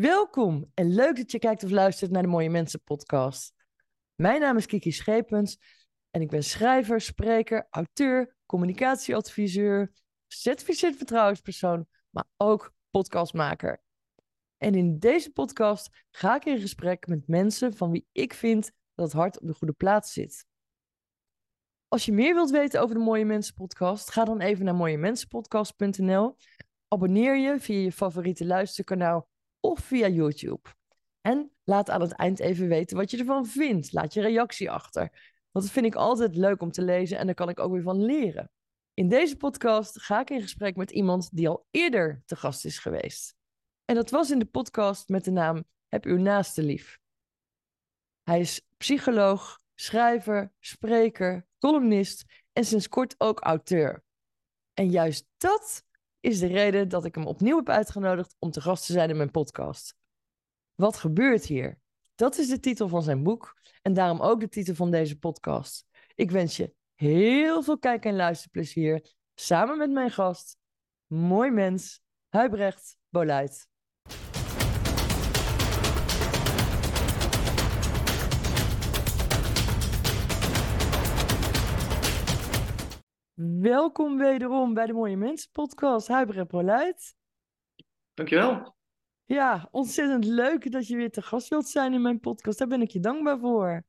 Welkom en leuk dat je kijkt of luistert naar de Mooie Mensen podcast. Mijn naam is Kiki Schepens en ik ben schrijver, spreker, auteur, communicatieadviseur, certificeerd vertrouwenspersoon, maar ook podcastmaker. En in deze podcast ga ik in gesprek met mensen van wie ik vind dat het hart op de goede plaats zit. Als je meer wilt weten over de Mooie Mensen podcast, ga dan even naar mooiemensenpodcast.nl. Abonneer je via je favoriete luisterkanaal of via YouTube. En laat aan het eind even weten wat je ervan vindt. Laat je reactie achter. Want dat vind ik altijd leuk om te lezen en daar kan ik ook weer van leren. In deze podcast ga ik in gesprek met iemand die al eerder te gast is geweest. En dat was in de podcast met de naam Heb uw naaste lief. Hij is psycholoog, schrijver, spreker, columnist en sinds kort ook auteur. En juist dat is de reden dat ik hem opnieuw heb uitgenodigd om te gast te zijn in mijn podcast. Wat gebeurt hier? Dat is de titel van zijn boek en daarom ook de titel van deze podcast. Ik wens je heel veel kijk- en luisterplezier samen met mijn gast, mooi mens, Huibrecht Boluit. Welkom wederom bij de Mooie Mensen podcast, Huibrecht Boluit. Dankjewel. Ja, ontzettend leuk dat je weer te gast wilt zijn in mijn podcast. Daar ben ik je dankbaar voor.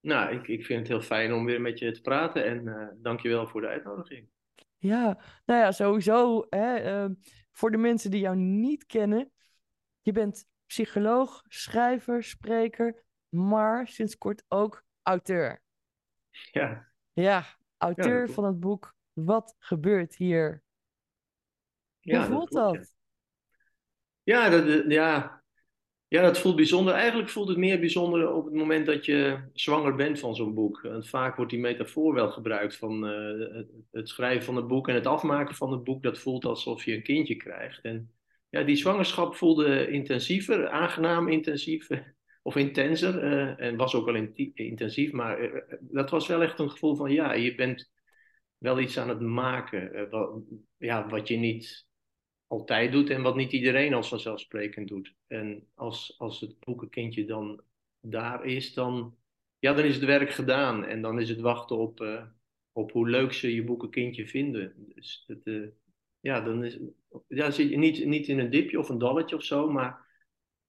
Nou, ik, ik vind het heel fijn om weer met je te praten en uh, dankjewel voor de uitnodiging. Ja, nou ja, sowieso. Hè, uh, voor de mensen die jou niet kennen. Je bent psycholoog, schrijver, spreker, maar sinds kort ook auteur. Ja. Ja, auteur ja, van het boek Wat gebeurt hier? Hoe ja, voelt dat? dat? Ja, dat, ja. ja, dat voelt bijzonder. Eigenlijk voelt het meer bijzonder op het moment dat je zwanger bent van zo'n boek. Want vaak wordt die metafoor wel gebruikt van uh, het, het schrijven van het boek en het afmaken van het boek. Dat voelt alsof je een kindje krijgt. En ja, die zwangerschap voelde intensiever, aangenaam intensiever of intenser. Uh, en was ook wel in, intensief, maar uh, dat was wel echt een gevoel van ja, je bent wel iets aan het maken. Wat, ja, wat je niet altijd doet en wat niet iedereen als vanzelfsprekend doet. En als, als het boekenkindje dan daar is, dan, ja, dan is het werk gedaan. En dan is het wachten op, op hoe leuk ze je boekenkindje vinden. Dus het, ja, dan is, ja, zit je niet, niet in een dipje of een dalletje of zo, maar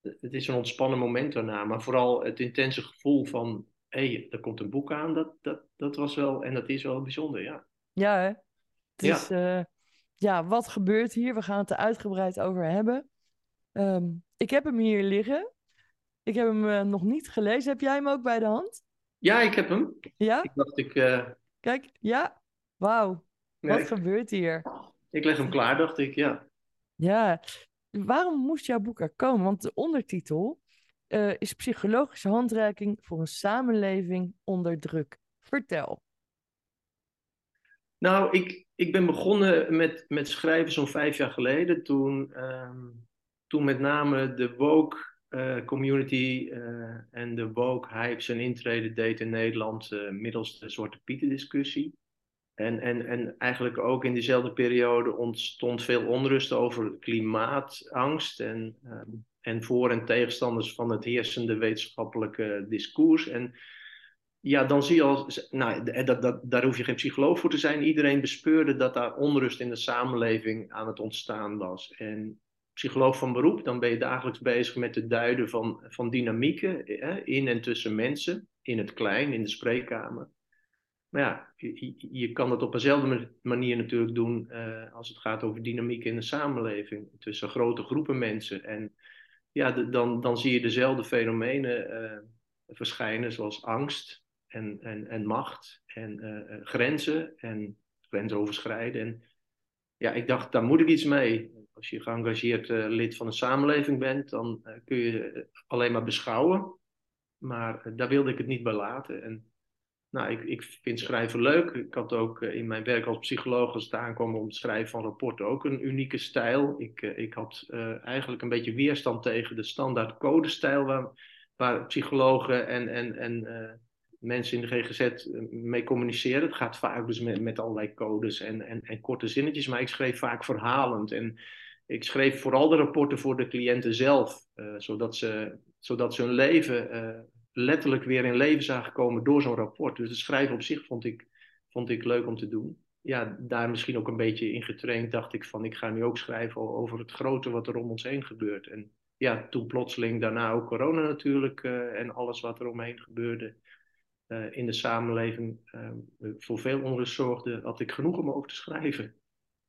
het is een ontspannen moment daarna. Maar vooral het intense gevoel van, hé, hey, er komt een boek aan, dat, dat, dat was wel, en dat is wel bijzonder, ja. Ja, hè? Het Ja. is, eh, ja, wat gebeurt hier? We gaan het er uitgebreid over hebben. Ehm, ik heb hem hier liggen. Ik heb hem eh, nog niet gelezen. Heb jij hem ook bij de hand? Ja, ik heb hem. Ja? Ik dacht, ik, uh, Kijk, ja. Wauw. nee, Wat gebeurt hier? ik leg hem klaar, dacht ik, ja. Ja. Waarom moest jouw boek er komen? Want de ondertitel eh, is Psychologische handreiking voor een samenleving onder druk. Vertel. Nou, ik, ik ben begonnen met, met schrijven zo'n vijf jaar geleden. Toen, ehm, toen met name de woke uh, community uh, en de woke hype zijn intrede deed in Nederland middels de Zwarte Pieten discussie. En, en, en eigenlijk ook in diezelfde periode ontstond veel onrust over klimaatangst en, en voor- en tegenstanders van het heersende wetenschappelijke discours. En ja, dan zie je al, nou, dat, dat, daar hoef je geen psycholoog voor te zijn. Iedereen bespeurde dat daar onrust in de samenleving aan het ontstaan was. En psycholoog van beroep, dan ben je dagelijks bezig met het duiden van, van dynamieken hè, in en tussen mensen, in het klein, in de spreekkamer. Maar ja, je, je kan dat op dezelfde manier natuurlijk doen uh, als het gaat over dynamiek in de samenleving, tussen grote groepen mensen. En ja, dan, dan zie je dezelfde fenomenen uh, verschijnen, zoals angst, en, en, en macht en uh, grenzen en grenzen overschrijden. En ja, ik dacht, daar moet ik iets mee. Als je geëngageerd lid van een samenleving bent, dan kun je alleen maar beschouwen. Maar daar wilde ik het niet bij laten. En nou, ik, ik vind schrijven leuk. Ik had ook in mijn werk als psycholoog, als het aankwam om het schrijven van rapporten, ook een unieke stijl. Ik, ik had eigenlijk een beetje weerstand tegen de standaard codestijl waar, waar psychologen en, en, en mensen in de GGZ mee communiceren. Het gaat vaak dus met, met allerlei codes en, en, en korte zinnetjes, maar ik schreef vaak verhalend. En ik schreef vooral de rapporten voor de cliënten zelf, zodat, ze, zodat ze hun leven letterlijk weer in leven zagen komen door zo'n rapport. Dus het schrijven op zich vond ik, vond ik leuk om te doen. Ja, daar misschien ook een beetje in getraind dacht ik van ik ga nu ook schrijven over het grote wat er om ons heen gebeurt. En ja, toen plotseling daarna ook corona natuurlijk uh, en alles wat er omheen gebeurde uh, in de samenleving uh, voor veel onrust zorgde, had ik genoeg om over te schrijven.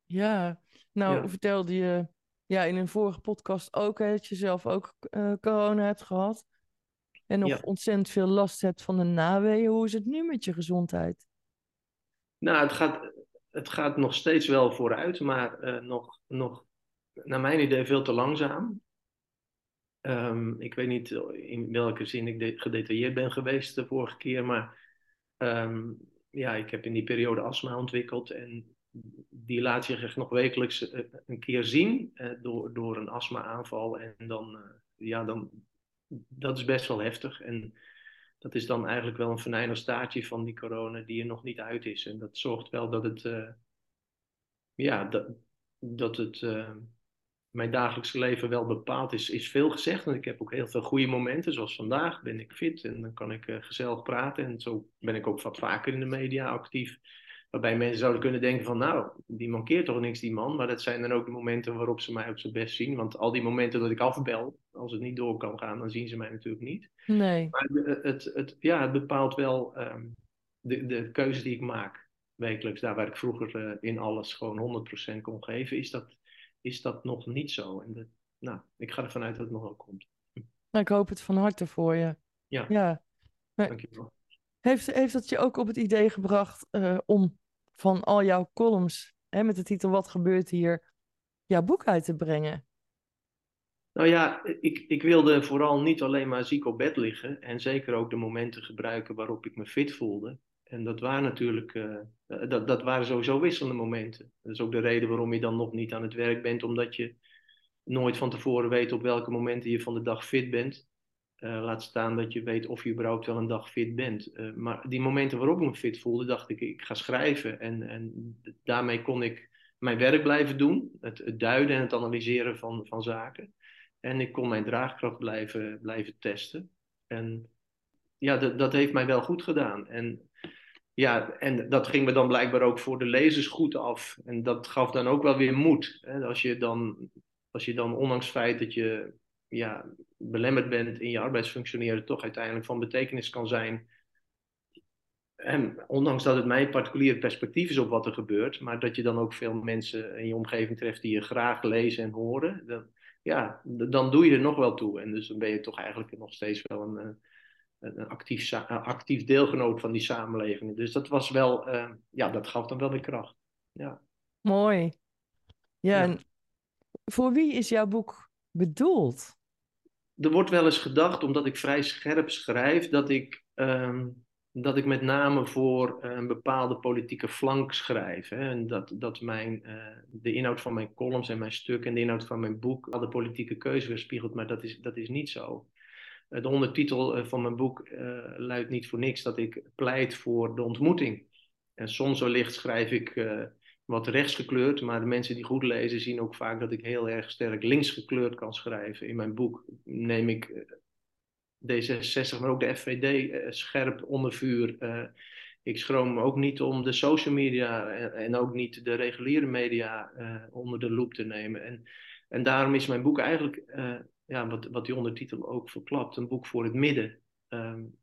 Ja, nou ja. vertelde je ja, in een vorige podcast ook hè, dat je zelf ook corona hebt gehad. En nog ontzettend veel last hebt van de naweeën. Hoe is het nu met je gezondheid? Nou, het gaat, het gaat nog steeds wel vooruit, maar nog, nog, naar mijn idee, veel te langzaam. Um, ik weet niet in welke zin ik gedetailleerd ben geweest de vorige keer, maar um, ja, ik heb in die periode astma ontwikkeld en die laat zich echt nog wekelijks eh, een keer zien uh, door, door een astma-aanval. En dan, uh, ja, dan, dat is best wel heftig. En dat is dan eigenlijk wel een venijnig staartje van die corona die er nog niet uit is. En dat zorgt wel dat het, ja, dat, dat het mijn dagelijkse leven wel bepaald is, is veel gezegd. En ik heb ook heel veel goede momenten, zoals vandaag ben ik fit en dan kan ik uh, gezellig praten. En zo ben ik ook wat vaker in de media actief. Waarbij mensen zouden kunnen denken van, nou, die mankeert toch niks, die man. Maar dat zijn dan ook de momenten waarop ze mij op zijn best zien. Want al die momenten dat ik afbel, als het niet door kan gaan, dan zien ze mij natuurlijk niet. Nee. Maar het, het, ja, het bepaalt wel um, de, de keuze die ik maak wekelijks. Daar waar ik vroeger uh, in alles gewoon 100% kon geven, is dat is dat nog niet zo. En de, nou, ik ga ervan uit dat het nog wel komt. Nou, ik hoop het van harte voor je. Ja, ja. Maar dankjewel. Heeft, heeft dat je ook op het idee gebracht uh, om van al jouw columns, hè, met de titel Wat gebeurt hier, jouw boek uit te brengen? Nou ja, ik, ik wilde vooral niet alleen maar ziek op bed liggen en zeker ook de momenten gebruiken waarop ik me fit voelde. En dat waren natuurlijk, uh, dat, dat waren sowieso wisselende momenten. Dat is ook de reden waarom je dan nog niet aan het werk bent, omdat je nooit van tevoren weet op welke momenten je van de dag fit bent. Uh, laat staan dat je weet of je überhaupt wel een dag fit bent. Maar die momenten waarop ik me fit voelde, dacht ik, ik ga schrijven. En, en daarmee kon ik mijn werk blijven doen, het, het, duiden en het analyseren van, van zaken. En ik kon mijn draagkracht blijven, blijven testen. En ja, dat, dat heeft mij wel goed gedaan. En ja, en dat ging me dan blijkbaar ook voor de lezers goed af. En dat gaf dan ook wel weer moed. Hè? Als, je dan, als je dan, ondanks het feit dat je ja, belemmerd bent in je arbeidsfunctioneren, toch uiteindelijk van betekenis kan zijn. En ondanks dat het mijn particulier perspectief is op wat er gebeurt, maar dat je dan ook veel mensen in je omgeving treft die je graag lezen en horen, dan, ja, dan doe je er nog wel toe. En dus dan ben je toch eigenlijk nog steeds wel een, eh, een actief, actief deelgenoot van die samenleving. Dus dat was wel, uh, ja, dat gaf dan wel weer kracht. Ja. Mooi. Ja, ja, en voor wie is jouw boek bedoeld? Er wordt wel eens gedacht, omdat ik vrij scherp schrijf, dat ik, um, dat ik met name voor een bepaalde politieke flank schrijf. Hè? En dat, dat mijn, uh, de inhoud van mijn columns en mijn stuk en de inhoud van mijn boek al de politieke keuze weerspiegelt, maar dat is, dat is niet zo. Eh, de ondertitel eh, van mijn boek luidt niet voor niks dat ik pleit voor de ontmoeting. En soms wellicht schrijf ik wat rechtsgekleurd, maar de mensen die goed lezen zien ook vaak dat ik heel erg sterk linksgekleurd kan schrijven. In mijn boek neem ik D66, maar ook de FVD scherp onder vuur. ik schroom ook niet om de social media en, en ook niet de reguliere media onder de loep te nemen. En, en daarom is mijn boek eigenlijk ja, wat, wat die ondertitel ook verklapt, een boek voor het midden. Um,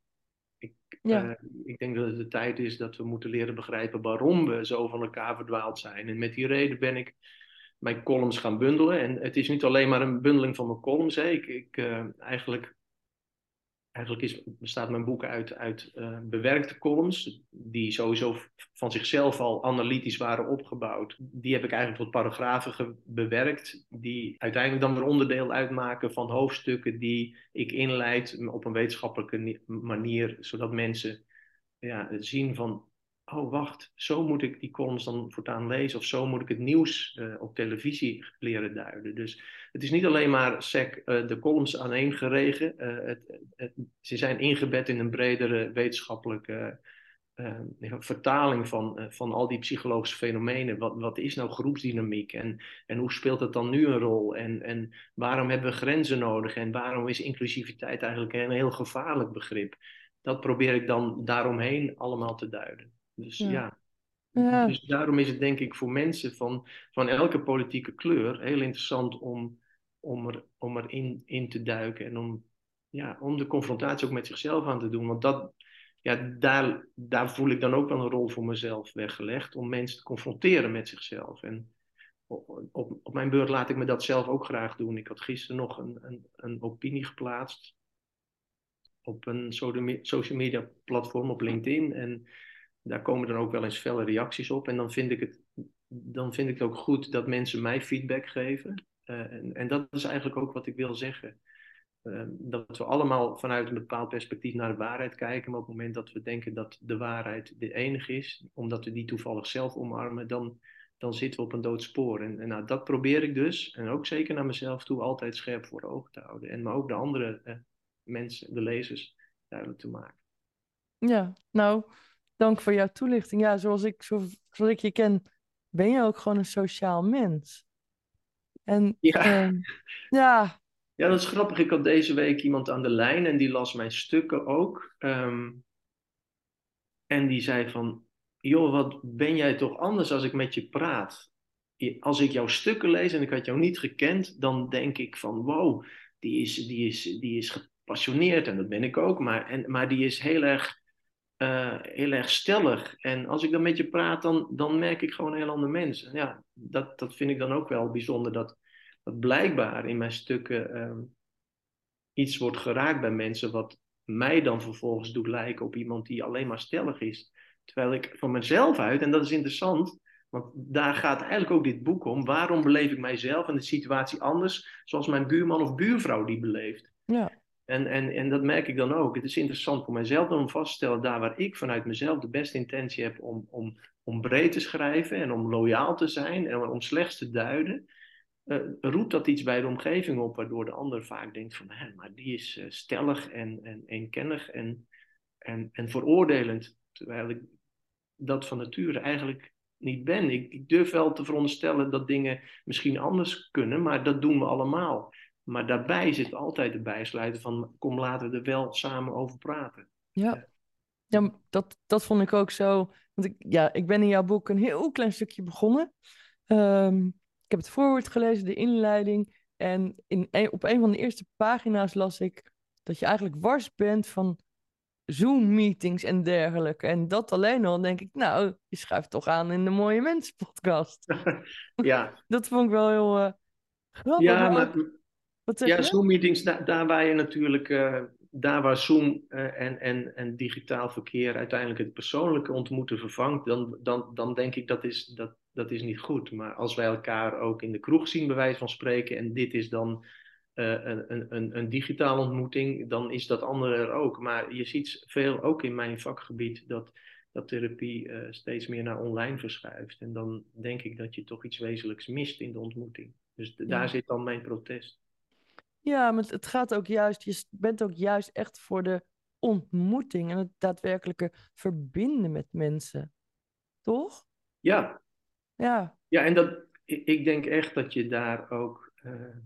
ik, ja. uh, ik denk dat het de tijd is dat we moeten leren begrijpen waarom we zo van elkaar verdwaald zijn. En met die reden ben ik mijn columns gaan bundelen. En het is niet alleen maar een bundeling van mijn columns. Hè. Ik, ik uh, eigenlijk Eigenlijk is, bestaat mijn boek uit, uit uh, bewerkte columns, die sowieso van zichzelf al analytisch waren opgebouwd. Die heb ik eigenlijk tot paragrafen bewerkt, die uiteindelijk dan weer onderdeel uitmaken van hoofdstukken die ik inleid op een wetenschappelijke manier, zodat mensen ja, zien van oh wacht, zo moet ik die columns dan voortaan lezen of zo moet ik het nieuws uh, op televisie leren duiden. Dus het is niet alleen maar sec uh, de columns aaneengeregen, uh, het, het, ze zijn ingebed in een bredere wetenschappelijke vertaling van, van al die psychologische fenomenen. Wat, wat is nou groepsdynamiek en, en hoe speelt het dan nu een rol? En, en waarom hebben we grenzen nodig? En waarom is inclusiviteit eigenlijk een heel gevaarlijk begrip? Dat probeer ik dan daaromheen allemaal te duiden. Dus ja. ja. Dus daarom is het denk ik voor mensen van, van elke politieke kleur heel interessant om, om, er, om erin in te duiken en om, ja, om de confrontatie ook met zichzelf aan te doen. Want dat, ja, daar, daar voel ik dan ook wel een rol voor mezelf weggelegd om mensen te confronteren met zichzelf. En op, op, op mijn beurt laat ik me dat zelf ook graag doen. Ik had gisteren nog een, een, een opinie geplaatst op een social media platform op LinkedIn. En daar komen dan ook wel eens felle reacties op. En dan vind ik het, dan vind ik het ook goed dat mensen mij feedback geven. Uh, en, en, dat is eigenlijk ook wat ik wil zeggen. Uh, dat we allemaal vanuit een bepaald perspectief naar de waarheid kijken. Maar op het moment dat we denken dat de waarheid de enige is, omdat we die toevallig zelf omarmen, dan, dan zitten we op een dood spoor. En, en nou, dat probeer ik dus, en ook zeker naar mezelf toe, altijd scherp voor ogen te houden. En maar ook de andere uh, mensen, de lezers, duidelijk te maken. Ja, nou, dank voor jouw toelichting. Ja, zoals ik, zo, zoals ik je ken, ben je ook gewoon een sociaal mens. En ja. Uh, ja. Ja, dat is grappig. Ik had deze week iemand aan de lijn en die las mijn stukken ook. Um, en die zei van, joh, wat ben jij toch anders als ik met je praat? Als ik jouw stukken lees en ik had jou niet gekend, dan denk ik van, wow, die is, die is, die is gepassioneerd en dat ben ik ook. Maar, en, maar die is heel erg uh, heel erg stellig. En als ik dan met je praat, dan, dan merk ik gewoon een heel ander mens. En ja, dat, dat vind ik dan ook wel bijzonder, dat, dat blijkbaar in mijn stukken um, iets wordt geraakt bij mensen, wat mij dan vervolgens doet lijken op iemand die alleen maar stellig is. Terwijl ik van mezelf uit, en dat is interessant, want daar gaat eigenlijk ook dit boek om. Waarom beleef ik mijzelf en de situatie anders, zoals mijn buurman of buurvrouw die beleeft? Ja. En, en, en dat merk ik dan ook. Het is interessant voor mijzelf om vast te stellen, daar waar ik vanuit mezelf de beste intentie heb om, om, om breed te schrijven en om loyaal te zijn en om slechts te duiden, uh, roept dat iets bij de omgeving op, waardoor de ander vaak denkt van, hé, maar die is uh, stellig en, en eenkennig en, en, en veroordelend. Terwijl ik dat van nature eigenlijk niet ben. Ik, ik durf wel te veronderstellen dat dingen misschien anders kunnen, maar dat doen we allemaal. Maar daarbij zit altijd de bijsluiten van kom laten we er wel samen over praten. Ja, ja dat, dat vond ik ook zo. Want ik, ja, ik ben in jouw boek een heel klein stukje begonnen. Um, ik heb het voorwoord gelezen, de inleiding. En in op een van de eerste pagina's las ik dat je eigenlijk wars bent van Zoom-meetings en dergelijke. En dat alleen al denk ik, nou, je schuift toch aan in de Mooie Mensen podcast. ja. dat vond ik wel heel uh, grappig. Ja, maar ja, Zoom-meetings, daar, daar, waar je natuurlijk, uh, daar waar Zoom uh, en, en, en digitaal verkeer uiteindelijk het persoonlijke ontmoeten vervangt, dan, dan, dan denk ik dat is, dat, dat is niet goed. Maar als wij elkaar ook in de kroeg zien, bij wijze van spreken, en dit is dan uh, een, een, een digitale ontmoeting, dan is dat andere er ook. Maar je ziet veel, ook in mijn vakgebied, dat, dat therapie steeds meer naar online verschuift. En dan denk ik dat je toch iets wezenlijks mist in de ontmoeting. Dus daar zit dan mijn protest. Ja, maar het gaat ook juist, je bent ook juist echt voor de ontmoeting en het daadwerkelijke verbinden met mensen. Toch? Ja. Ja. Ja, en dat, ik denk echt dat je daar ook uh,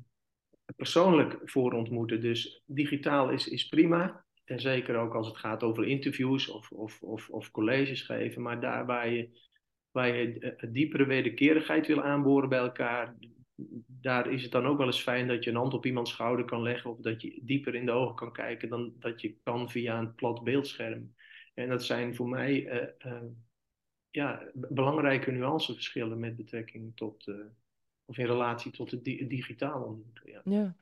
persoonlijk voor ontmoeten. Dus digitaal is, is prima. En zeker ook als het gaat over interviews of, of, of, of colleges geven. Maar daar waar je, waar je diepere wederkerigheid wil aanboren bij elkaar, daar is het dan ook wel eens fijn dat je een hand op iemands schouder kan leggen of dat je dieper in de ogen kan kijken dan dat je kan via een plat beeldscherm. En dat zijn voor mij uh, uh, ja, belangrijke nuanceverschillen met betrekking tot, uh, of in relatie tot het di ontmoeten. Ja. ja,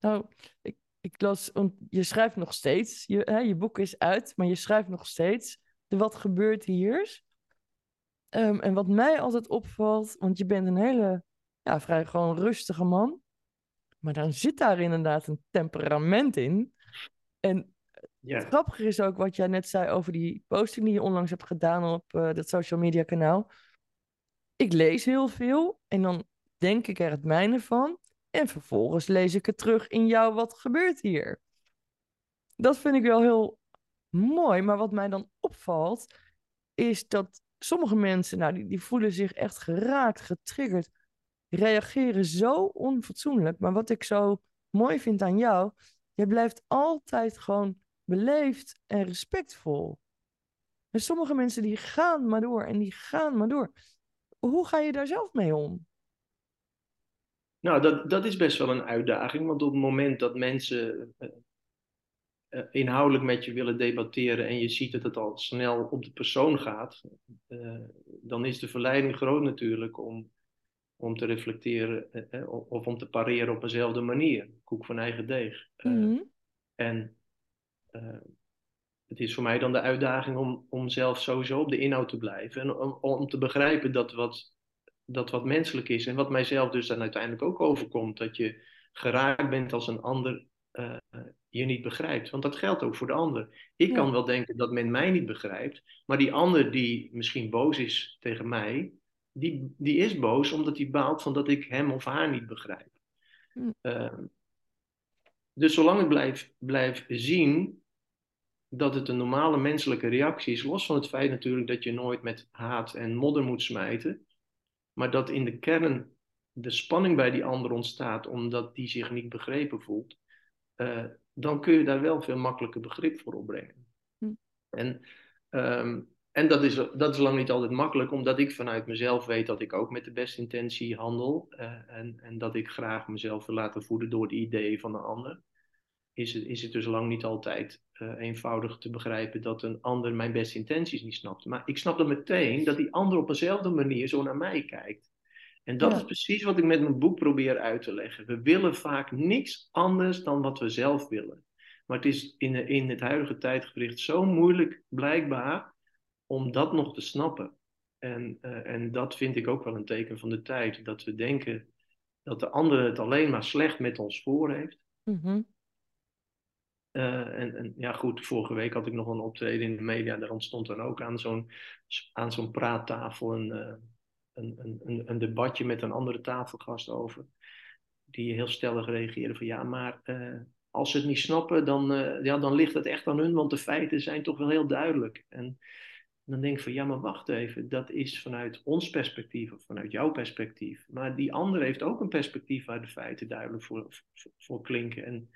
nou, ik, ik las, want je schrijft nog steeds, je, hè, je boek is uit, maar je schrijft nog steeds de Wat gebeurt hier? Um, en wat mij altijd opvalt, want je bent een hele ja, vrij gewoon rustige man. Maar dan zit daar inderdaad een temperament in. En ja. het grappige is ook wat jij net zei over die posting die je onlangs hebt gedaan op uh, dat social media kanaal. Ik lees heel veel en dan denk ik er het mijne van. En vervolgens lees ik het terug in jou, wat gebeurt hier? Dat vind ik wel heel mooi. Maar wat mij dan opvalt, is dat sommige mensen, nou, die, die voelen zich echt geraakt, getriggerd, reageren zo onfatsoenlijk. Maar wat ik zo mooi vind aan jou, je blijft altijd gewoon beleefd en respectvol. En sommige mensen die gaan maar door en die gaan maar door. Hoe ga je daar zelf mee om? Nou, dat, dat is best wel een uitdaging, want op het moment dat mensen uh, uh, inhoudelijk met je willen debatteren en je ziet dat het al snel op de persoon gaat, uh, dan is de verleiding groot natuurlijk om, om te reflecteren of om te pareren op dezelfde manier. Koek van eigen deeg. Mm-hmm. En het is voor mij dan de uitdaging om, om zelf sowieso op de inhoud te blijven en om, om te begrijpen dat wat dat wat menselijk is en wat mijzelf dus dan uiteindelijk ook overkomt, dat je geraakt bent als een ander uh, je niet begrijpt. Want dat geldt ook voor de ander. Ik kan wel denken dat men mij niet begrijpt, maar die ander die misschien boos is tegen mij, die, die is boos omdat hij baalt van dat ik hem of haar niet begrijp. Hm. Uh, dus zolang ik blijf, blijf zien dat het een normale menselijke reactie is, los van het feit natuurlijk dat je nooit met haat en modder moet smijten, maar dat in de kern de spanning bij die ander ontstaat omdat die zich niet begrepen voelt, uh, dan kun je daar wel veel makkelijker begrip voor opbrengen. Hm. En, um, en dat, is, dat is lang niet altijd makkelijk, omdat ik vanuit mezelf weet dat ik ook met de beste intentie handel uh, en, en dat ik graag mezelf wil laten voeden door de ideeën van de ander. Is het, is het dus lang niet altijd uh, eenvoudig te begrijpen dat een ander mijn beste intenties niet snapt. Maar ik snap dan meteen dat die ander op dezelfde manier zo naar mij kijkt. En dat is precies wat ik met mijn boek probeer uit te leggen. We willen vaak niks anders dan wat we zelf willen. Maar het is in, in het huidige tijdgericht zo moeilijk, blijkbaar, om dat nog te snappen. En, uh, en dat vind ik ook wel een teken van de tijd. Dat we denken dat de ander het alleen maar slecht met ons voor heeft. Mm uh, en, en, ja, goed, vorige week had ik nog een optreden in de media. Daar ontstond dan ook aan zo'n, aan zo'n praattafel een, uh, een, een, een, debatje met een andere tafelgast over. Die heel stellig reageerde van ja, maar als ze het niet snappen, dan, ja, dan ligt het echt aan hun, want de feiten zijn toch wel heel duidelijk. En dan denk ik van ja, maar wacht even, dat is vanuit ons perspectief of vanuit jouw perspectief. Maar die ander heeft ook een perspectief waar de feiten duidelijk voor, voor, klinken. En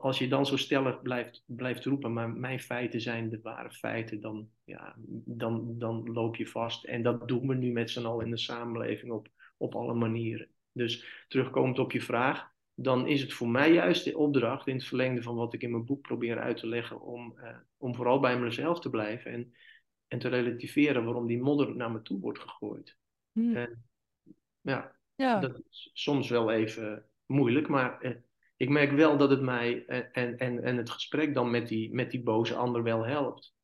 als je dan zo stellig blijft, blijft roepen, maar mijn feiten zijn de ware feiten, dan, ja, dan, dan loop je vast. En dat doen we nu met z'n allen in de samenleving op, op alle manieren. Dus terugkomend op je vraag, dan is het voor mij juist de opdracht, in het verlengde van wat ik in mijn boek probeer uit te leggen, om, uh, om vooral bij mezelf te blijven en, en te relativeren waarom die modder naar me toe wordt gegooid. Hmm. En, ja, ja, dat is soms wel even moeilijk, maar. Uh, ik merk wel dat het mij en, en, en het gesprek dan met die, met die boze ander wel helpt.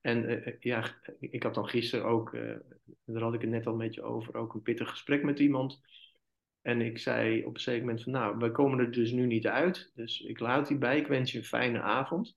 En ja, ik had dan gisteren ook, daar had ik het net al een beetje over, ook een pittig gesprek met iemand. En ik zei op een zeker moment van, nou, wij komen er dus nu niet uit. Dus ik laat die bij, ik wens je een fijne avond.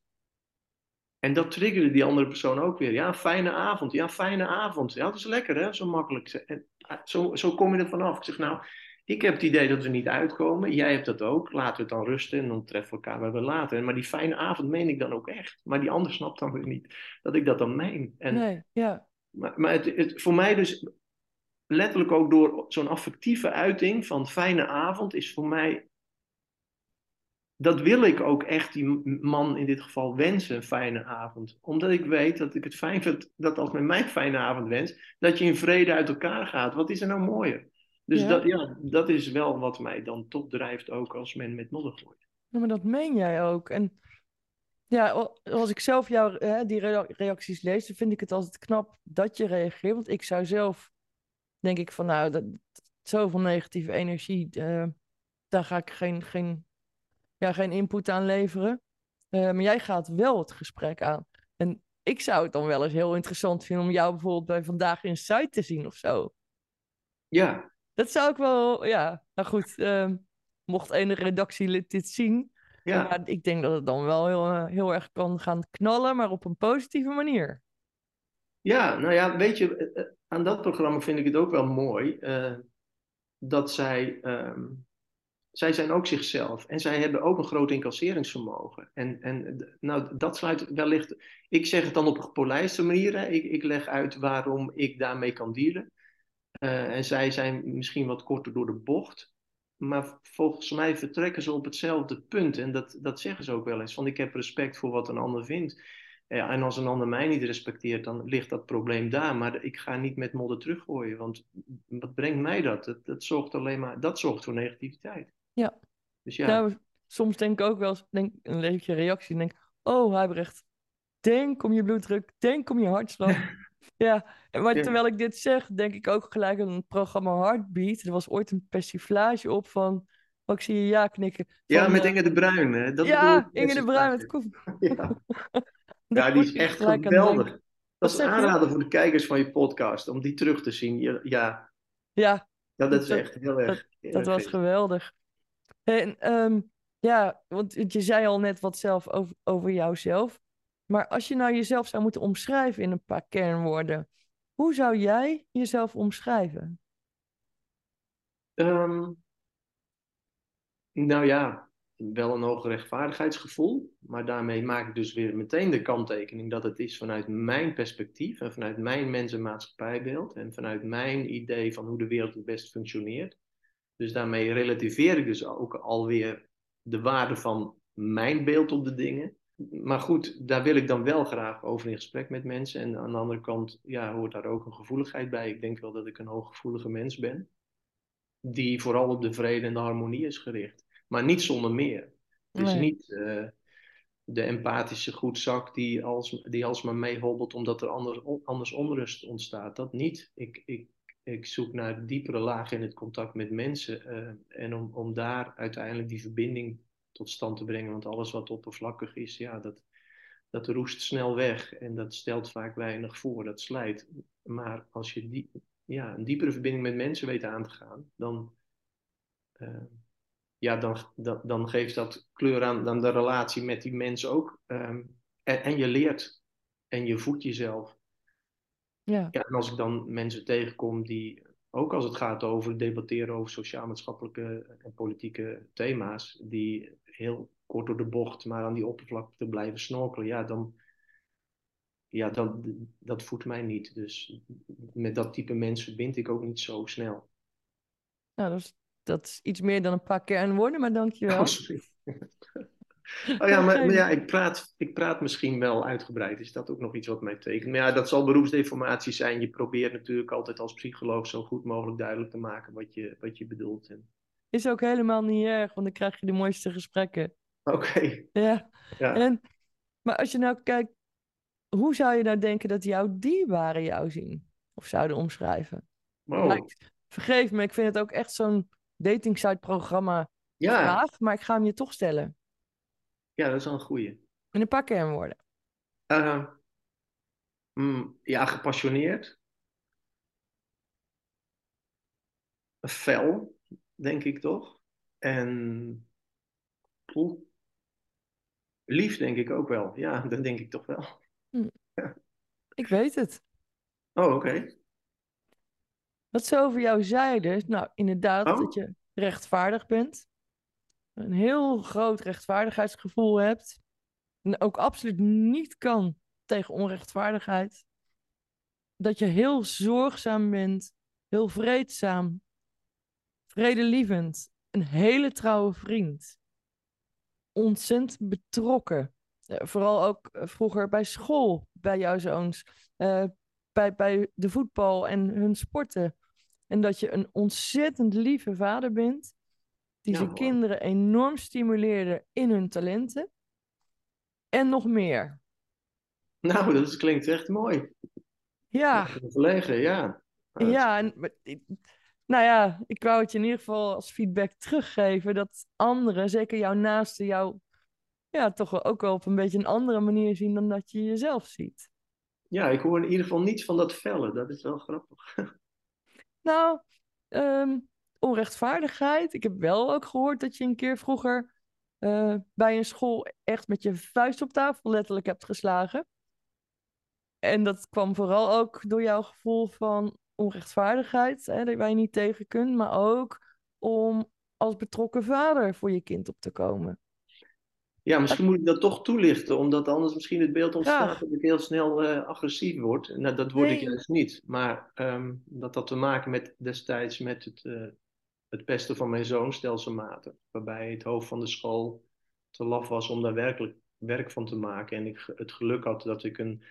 En dat triggerde die andere persoon ook weer. Ja, fijne avond. Ja, fijne avond. Ja, dat is lekker hè, zo makkelijk. En, zo, zo kom je er vanaf. Ik zeg, nou, ik heb het idee dat we niet uitkomen. Jij hebt dat ook. Laten we het dan rusten en dan treffen we elkaar weer later. Maar die fijne avond meen ik dan ook echt. Maar die ander snapt dan weer niet dat ik dat dan meen. En, nee, ja. Maar, maar het, het, voor mij dus letterlijk ook door zo'n affectieve uiting van fijne avond is voor mij. Dat wil ik ook echt die man in dit geval wensen, een fijne avond. Omdat ik weet dat ik het fijn vind dat als men mij een fijne avond wens, dat je in vrede uit elkaar gaat. Wat is er nou mooier? Dus Dat, ja, dat is wel wat mij dan toch drijft ook als men met modder gooit. Ja, maar dat meen jij ook. En ja, als ik zelf jou, hè, die reacties lees, dan vind ik het altijd knap dat je reageert. Want ik zou zelf, denk ik van nou, dat, zoveel negatieve energie, uh, daar ga ik geen, geen, ja, geen input aan leveren. Uh, maar jij gaat wel het gesprek aan. En ik zou het dan wel eens heel interessant vinden om jou bijvoorbeeld bij Vandaag in Site te zien of zo. Ja, dat zou ik wel, ja. Nou goed, uh, mocht ene redactielid dit zien. Ja. Maar ik denk dat het dan wel heel, eh, heel erg kan gaan knallen, maar op een positieve manier. Ja, nou ja, weet je, eh, eh, aan dat programma vind ik het ook wel mooi. Uh, dat zij um, zij zijn ook zichzelf. En zij hebben ook een groot incasseringsvermogen. En, en nou, dat sluit wellicht. Ik zeg het dan op een gepolijste manier. Ik, ik leg uit waarom ik daarmee kan dealen. Uh, en zij zijn misschien wat korter door de bocht. Maar volgens mij vertrekken ze op hetzelfde punt. En dat, dat zeggen ze ook wel eens. Van ik heb respect voor wat een ander vindt. Ja, en als een ander mij niet respecteert, dan ligt dat probleem daar. Maar ik ga niet met modder teruggooien. Want wat brengt mij dat? Dat, dat zorgt alleen maar dat zorgt voor negativiteit. Ja. Dus ja. Nou, soms denk ik ook wel eens, denk, een leefje reactie. Denk, oh Huibrecht, denk om je bloeddruk, denk om je hartslag. ja, maar terwijl ik dit zeg, denk ik ook gelijk aan het programma Heartbeat. Er was ooit een persiflage op van, oh, ik zie je ja knikken. ja, met uh, Inge de Bruin. Hè? Dat ja, Inge de Bruin met ja. ja, die is echt geweldig. Dat is een aanrader voor de kijkers van je podcast, om die terug te zien. Ja, ja. ja dat is echt heel erg. Dat, dat was geweldig. En um, ja, want je zei al net wat zelf over, over jouzelf. Maar als je nou jezelf zou moeten omschrijven in een paar kernwoorden, hoe zou jij jezelf omschrijven? Um, nou ja, wel een hoog rechtvaardigheidsgevoel. Maar daarmee maak ik dus weer meteen de kanttekening dat het is vanuit mijn perspectief en vanuit mijn mens- en maatschappijbeeld en vanuit mijn idee van hoe de wereld het best functioneert. Dus daarmee relativeer ik dus ook alweer de waarde van mijn beeld op de dingen. Maar goed, daar wil ik dan wel graag over in gesprek met mensen. En aan de andere kant ja, hoort daar ook een gevoeligheid bij. Ik denk wel dat ik een hooggevoelige mens ben. Die vooral op de vrede en de harmonie is gericht. Maar niet zonder meer. Het is niet uh, de empathische goedzak die, als, die alsmaar meehobbelt omdat er anders, anders onrust ontstaat. Dat niet. Ik, ik ik zoek naar diepere lagen in het contact met mensen. Uh, en om, om daar uiteindelijk die verbinding tot stand te brengen. Want alles wat oppervlakkig is, ja, dat, dat roest snel weg. En dat stelt vaak weinig voor, dat slijt. Maar als je die, ja, een diepere verbinding met mensen weet aan te gaan, dan, uh, ja, dan, dan, dan geeft dat kleur aan, aan de relatie met die mensen ook. Um, en, en je leert en je voedt jezelf. Ja. ja. En als ik dan mensen tegenkom die, ook als het gaat over debatteren over sociaal-maatschappelijke en politieke thema's, die heel kort door de bocht, maar aan die oppervlakte blijven snorkelen, ja, dan, ja, dan, dat voedt mij niet. Dus met dat type mensen verbind ik ook niet zo snel. Nou, dat is, dat is iets meer dan een paar kernwoorden, maar dankjewel. Oh, sorry. Oh ja, maar, maar, ja, ik praat, ik praat misschien wel uitgebreid. Is dat ook nog iets wat mij tekent? Maar ja, dat zal beroepsdeformatie zijn. Je probeert natuurlijk altijd als psycholoog zo goed mogelijk duidelijk te maken wat je, wat je bedoelt. En... Is ook helemaal niet erg, want dan krijg je de mooiste gesprekken. Oké. Ja. ja. En, maar als je nou kijkt, hoe zou je nou denken dat jouw dierbaren jou zien? Of zouden omschrijven? Wow. vergeef me, ik vind het ook echt zo'n dating site programma ja. vraag, maar ik ga hem je toch stellen. Ja, dat is wel een goeie. In een paar kernwoorden. Uh, mm, ja, gepassioneerd. Fel, denk ik toch. En poeh. lief, denk ik ook wel. Ja, dat denk ik toch wel. Hm. Ik weet het. Oh, oké. Wat ze over jou zeiden, nou inderdaad oh. dat je rechtvaardig bent een heel groot rechtvaardigheidsgevoel hebt. En ook absoluut niet kan tegen onrechtvaardigheid. Dat je heel zorgzaam bent, heel vreedzaam, vredelievend, een hele trouwe vriend. Ontzettend betrokken. Eh, vooral ook eh, vroeger bij school, bij jouw zoons. Uh, bij, bij de voetbal en hun sporten. En dat je een ontzettend lieve vader bent die zijn kinderen enorm stimuleerde in hun talenten. En nog meer. Nou, dat klinkt echt mooi. Ja. Verlegen, ja. Ja, en, nou ja, ik wou het je in ieder geval als feedback teruggeven dat anderen, zeker jouw naasten, jou ja, toch ook wel op een beetje een andere manier zien dan dat je jezelf ziet. Ja, ik hoor in ieder geval niets van dat vellen. Dat is wel grappig. Nou, um, onrechtvaardigheid. Ik heb wel ook gehoord dat je een keer vroeger uh, bij een school echt met je vuist op tafel letterlijk hebt geslagen. En dat kwam vooral ook door jouw gevoel van onrechtvaardigheid, hè, dat wij niet tegen kunt, maar ook om als betrokken vader voor je kind op te komen? Ja, misschien moet ik dat toch toelichten, omdat anders misschien het beeld ontstaat dat ik heel snel eh, agressief word. Nou, dat word ik juist niet. Maar ehm, dat had te maken met destijds met het, eh, het pesten van mijn zoon stelselmatig. Waarbij het hoofd van de school te laf was om daar werkelijk werk van te maken. En ik het geluk had dat ik een,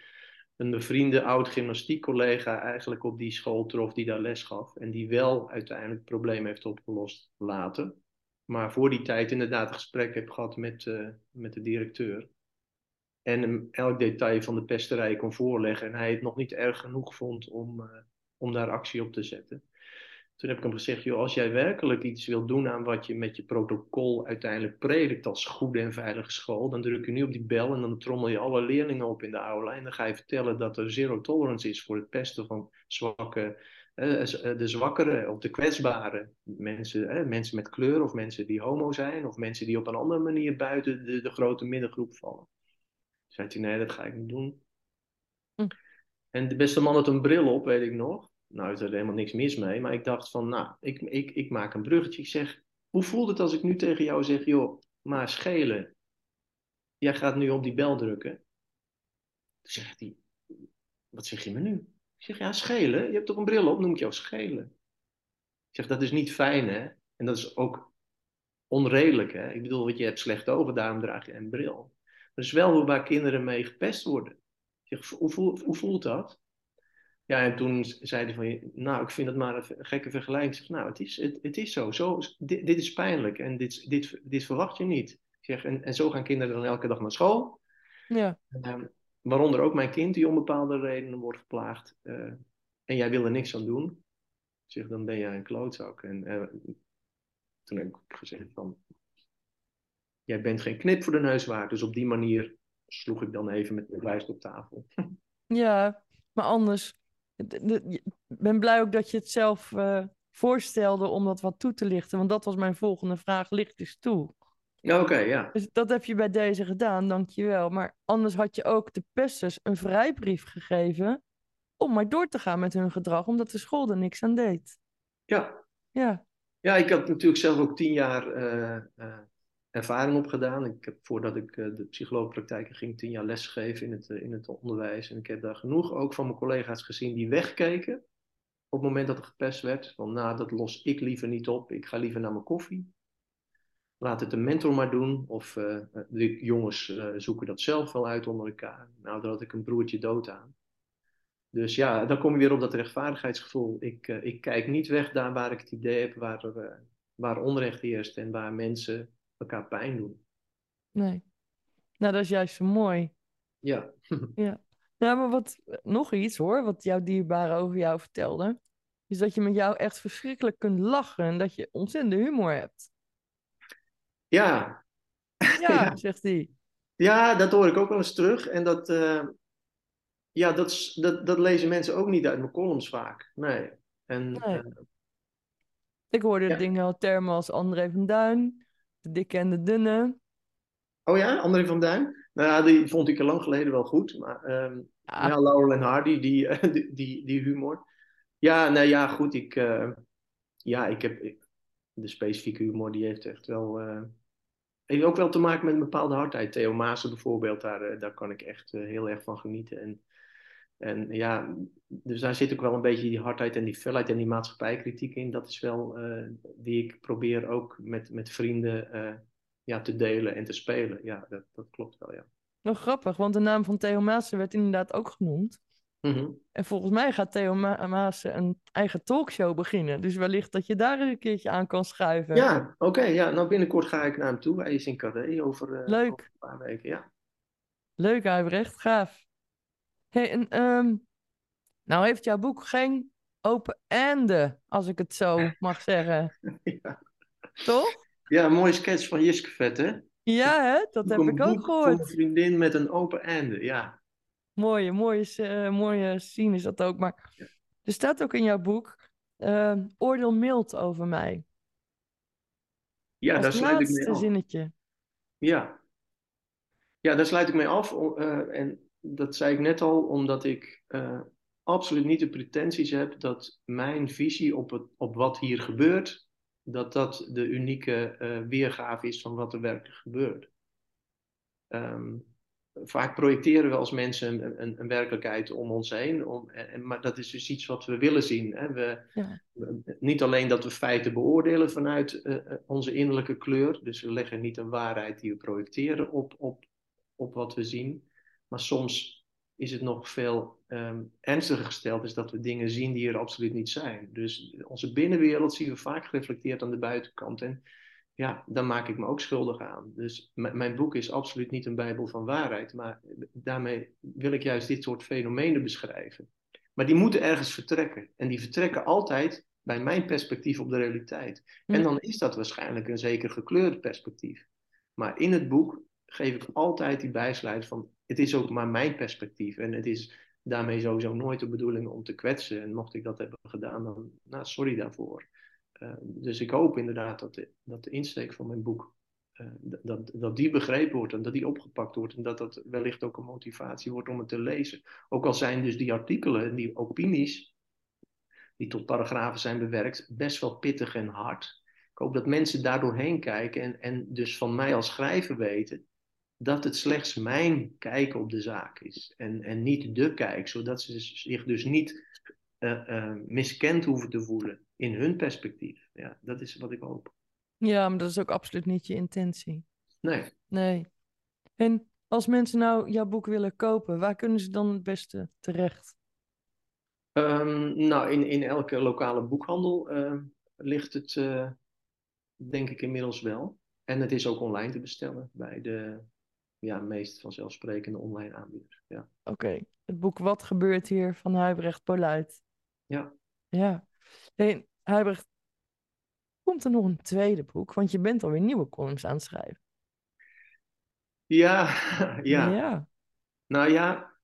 een bevriende oud gymnastiekcollega eigenlijk op die school trof die daar les gaf. En die wel uiteindelijk het probleem heeft opgelost later. Maar voor die tijd inderdaad een gesprek heb gehad met, eh, met de directeur. En hem elk detail van de pesterij kon voorleggen. En hij het nog niet erg genoeg vond om, eh, om daar actie op te zetten. Toen heb ik hem gezegd, joh, als jij werkelijk iets wil doen aan wat je met je protocol uiteindelijk predikt als goede en veilige school, dan druk je nu op die bel en dan trommel je alle leerlingen op in de aula en dan ga je vertellen dat er zero tolerance is voor het pesten van zwakke, de zwakkeren of de kwetsbaren. Mensen, eh, mensen met kleur of mensen die homo zijn of mensen die op een andere manier buiten de, de grote middengroep vallen. Zei hij, nee, dat ga ik niet doen. Hm. En de beste man had een bril op, weet ik nog. Nou, is er helemaal niks mis mee. Maar ik dacht van, nou, ik, ik, ik maak een bruggetje. Ik zeg, hoe voelt het als ik nu tegen jou zeg, joh, maar schelen. Jij gaat nu op die bel drukken. Toen zegt hij, wat zeg je me nu? Ik zeg, ja, schelen. Je hebt toch een bril op, noem ik jou schelen. Ik zeg, dat is niet fijn, hè? En dat is ook onredelijk, hè? Ik bedoel, want je hebt slechte ogen, daarom draag je een bril. Dat is wel hoe waar kinderen mee gepest worden. Ik zeg, hoe, voel- hoe voelt dat? Ja, en toen zei hij van, nou, ik vind het maar een gekke vergelijking. Ik zeg, nou, het is, het, het is zo. zo dit, dit is pijnlijk en dit, dit, dit verwacht je niet. Ik zeg, en, en zo gaan kinderen dan elke dag naar school. Ja, Ehm, waaronder ook mijn kind die om bepaalde redenen wordt geplaagd. Eh, en jij wil er niks aan doen. Zeg, dan ben jij een klootzak. En eh, toen heb ik gezegd van, jij bent geen knip voor de neus waard. Dus op die manier sloeg ik dan even met mijn lijst op tafel. ja, maar anders. de- de- Ik ben blij ook dat je het zelf eh, voorstelde om dat wat toe te lichten. Want dat was mijn volgende vraag. Licht dus toe. Oké, ja. Dus dat heb je bij deze gedaan, dankjewel. Maar anders had je ook de pesters een vrijbrief gegeven om maar door te gaan met hun gedrag, omdat de school er niks aan deed. Ja, Ja, Ja, ik had natuurlijk zelf ook tien jaar eh, eh, ervaring opgedaan. Ik heb, voordat ik eh, de psycholoogpraktijk ging, tien jaar lesgegeven in het, in het onderwijs. En ik heb daar genoeg ook van mijn collega's gezien die wegkeken op het moment dat er gepest werd. Van, nou, dat los ik liever niet op. Ik ga liever naar mijn koffie. Laat het een mentor maar doen. Of eh, de jongens eh, zoeken dat zelf wel uit onder elkaar. Nou, daar had ik een broertje dood aan. Dus ja, dan kom je weer op dat rechtvaardigheidsgevoel. Ik, eh, ik kijk niet weg daar waar ik het idee heb waar, er, waar onrecht heerst en waar mensen elkaar pijn doen. nee. Nou, dat is juist zo mooi. Ja, Ja. Nou, maar wat, nog iets hoor, wat jouw dierbare over jou vertelde, is dat je met jou echt verschrikkelijk kunt lachen en dat je ontzettende humor hebt. ja, Ja, zegt hij. ja dat hoor ik ook wel eens terug. En dat, eh, ja, dat, dat, dat lezen mensen ook niet uit mijn columns vaak. Nee. En, Nee. eh, Ik hoorde Ja. dingen al termen als André van Duin, de dikke en de dunne. oh ja, André van Duin? Nou ja, die vond ik al lang geleden wel goed. Maar ehm, Ja, Ja, Laurel en Hardy, die, eh, die, die, die humor. Ja, nou ja, goed. Ik, ja, ik heb ik- de specifieke humor, die heeft echt wel. Heeft ook wel te maken met een bepaalde hardheid. Theo Maassen bijvoorbeeld, daar, eh, daar kan ik echt eh, heel erg van genieten. En, en ja, dus daar zit ook wel een beetje die hardheid en die felheid en die maatschappijkritiek in. Dat is wel eh, die ik probeer ook met, met vrienden ja, te delen en te spelen. Ja, dat, dat klopt wel, ja. nog grappig, want de naam van Theo Maassen werd inderdaad ook genoemd. Mhm. En volgens mij gaat Theo Ma Maassen een eigen talkshow beginnen. Dus wellicht dat je daar een keertje aan kan schuiven. Ja, oké. ja. Nou, binnenkort ga ik naar hem toe. Hij is in Carré over, eh, Leuk. over een paar weken. Ja. Leuk, Huibrecht, gaaf. Hey, en, ehm, nou heeft jouw boek geen open einde, als ik het zo mag zeggen. ja. Toch? ja, een mooie sketch van Jiske Vet, hè? Ja, hè? Dat heb ik ook gehoord. een vriendin met een open einde. Ja, Mooie, mooie, eh, mooie scene is dat ook. Maar Ja. er staat ook in jouw boek, ehm, oordeel mild over mij. ja daar sluit ik mee af. zinnetje. Ja. ja, daar sluit ik mee af. eh, en dat zei ik net al, omdat ik eh, absoluut niet de pretenties heb dat mijn visie op, het, op wat hier gebeurt dat dat de unieke weergave is van wat er werkelijk gebeurt. Ehm, vaak projecteren we als mensen een, een, een werkelijkheid om ons heen, om, en, maar dat is dus iets wat we willen zien. Hè? We, ja. niet alleen dat we feiten beoordelen vanuit uh, onze innerlijke kleur, dus we leggen niet een waarheid die we projecteren op, op, op wat we zien, maar soms is het nog veel um, ernstiger gesteld, is dat we dingen zien die er absoluut niet zijn. Dus onze binnenwereld zien we vaak gereflecteerd aan de buitenkant. En ja, daar maak ik me ook schuldig aan. Dus mijn boek is absoluut niet een bijbel van waarheid, maar daarmee wil ik juist dit soort fenomenen beschrijven. Maar die moeten ergens vertrekken. En die vertrekken altijd bij mijn perspectief op de realiteit. En dan is dat waarschijnlijk een zeker gekleurd perspectief. Maar in het boek geef ik altijd die bijsluit van het is ook maar mijn perspectief. En het is daarmee sowieso nooit de bedoeling om te kwetsen. En mocht ik dat hebben gedaan, dan nou, sorry daarvoor. Uh, dus ik hoop inderdaad dat de, dat de insteek van mijn boek, uh, dat, dat die begrepen wordt en dat die opgepakt wordt. En dat dat wellicht ook een motivatie wordt om het te lezen. Ook al zijn dus die artikelen en die opinies, die tot paragrafen zijn bewerkt, best wel pittig en hard. Ik hoop dat mensen daar doorheen kijken en, en dus van mij als schrijver weten dat het slechts mijn kijk op de zaak is en, en niet de kijk, zodat ze zich dus niet uh, miskend hoeven te voelen in hun perspectief. Ja, dat is wat ik hoop. Ja, maar dat is ook absoluut niet je intentie. Nee. Nee. En als mensen nou jouw boek willen kopen, waar kunnen ze dan het beste terecht? Um, nou, in, in elke lokale boekhandel uh, ligt het, denk ik, inmiddels wel. En het is ook online te bestellen bij de ja, meest vanzelfsprekende online aanbieders. Ja. Oké, het boek Wat gebeurt hier van Huibrecht Poluit. Ja. Ja. Hey, Huibrecht, komt er nog een tweede boek? Want je bent alweer nieuwe columns aan het schrijven. Ja, ja. ja. Nou ja,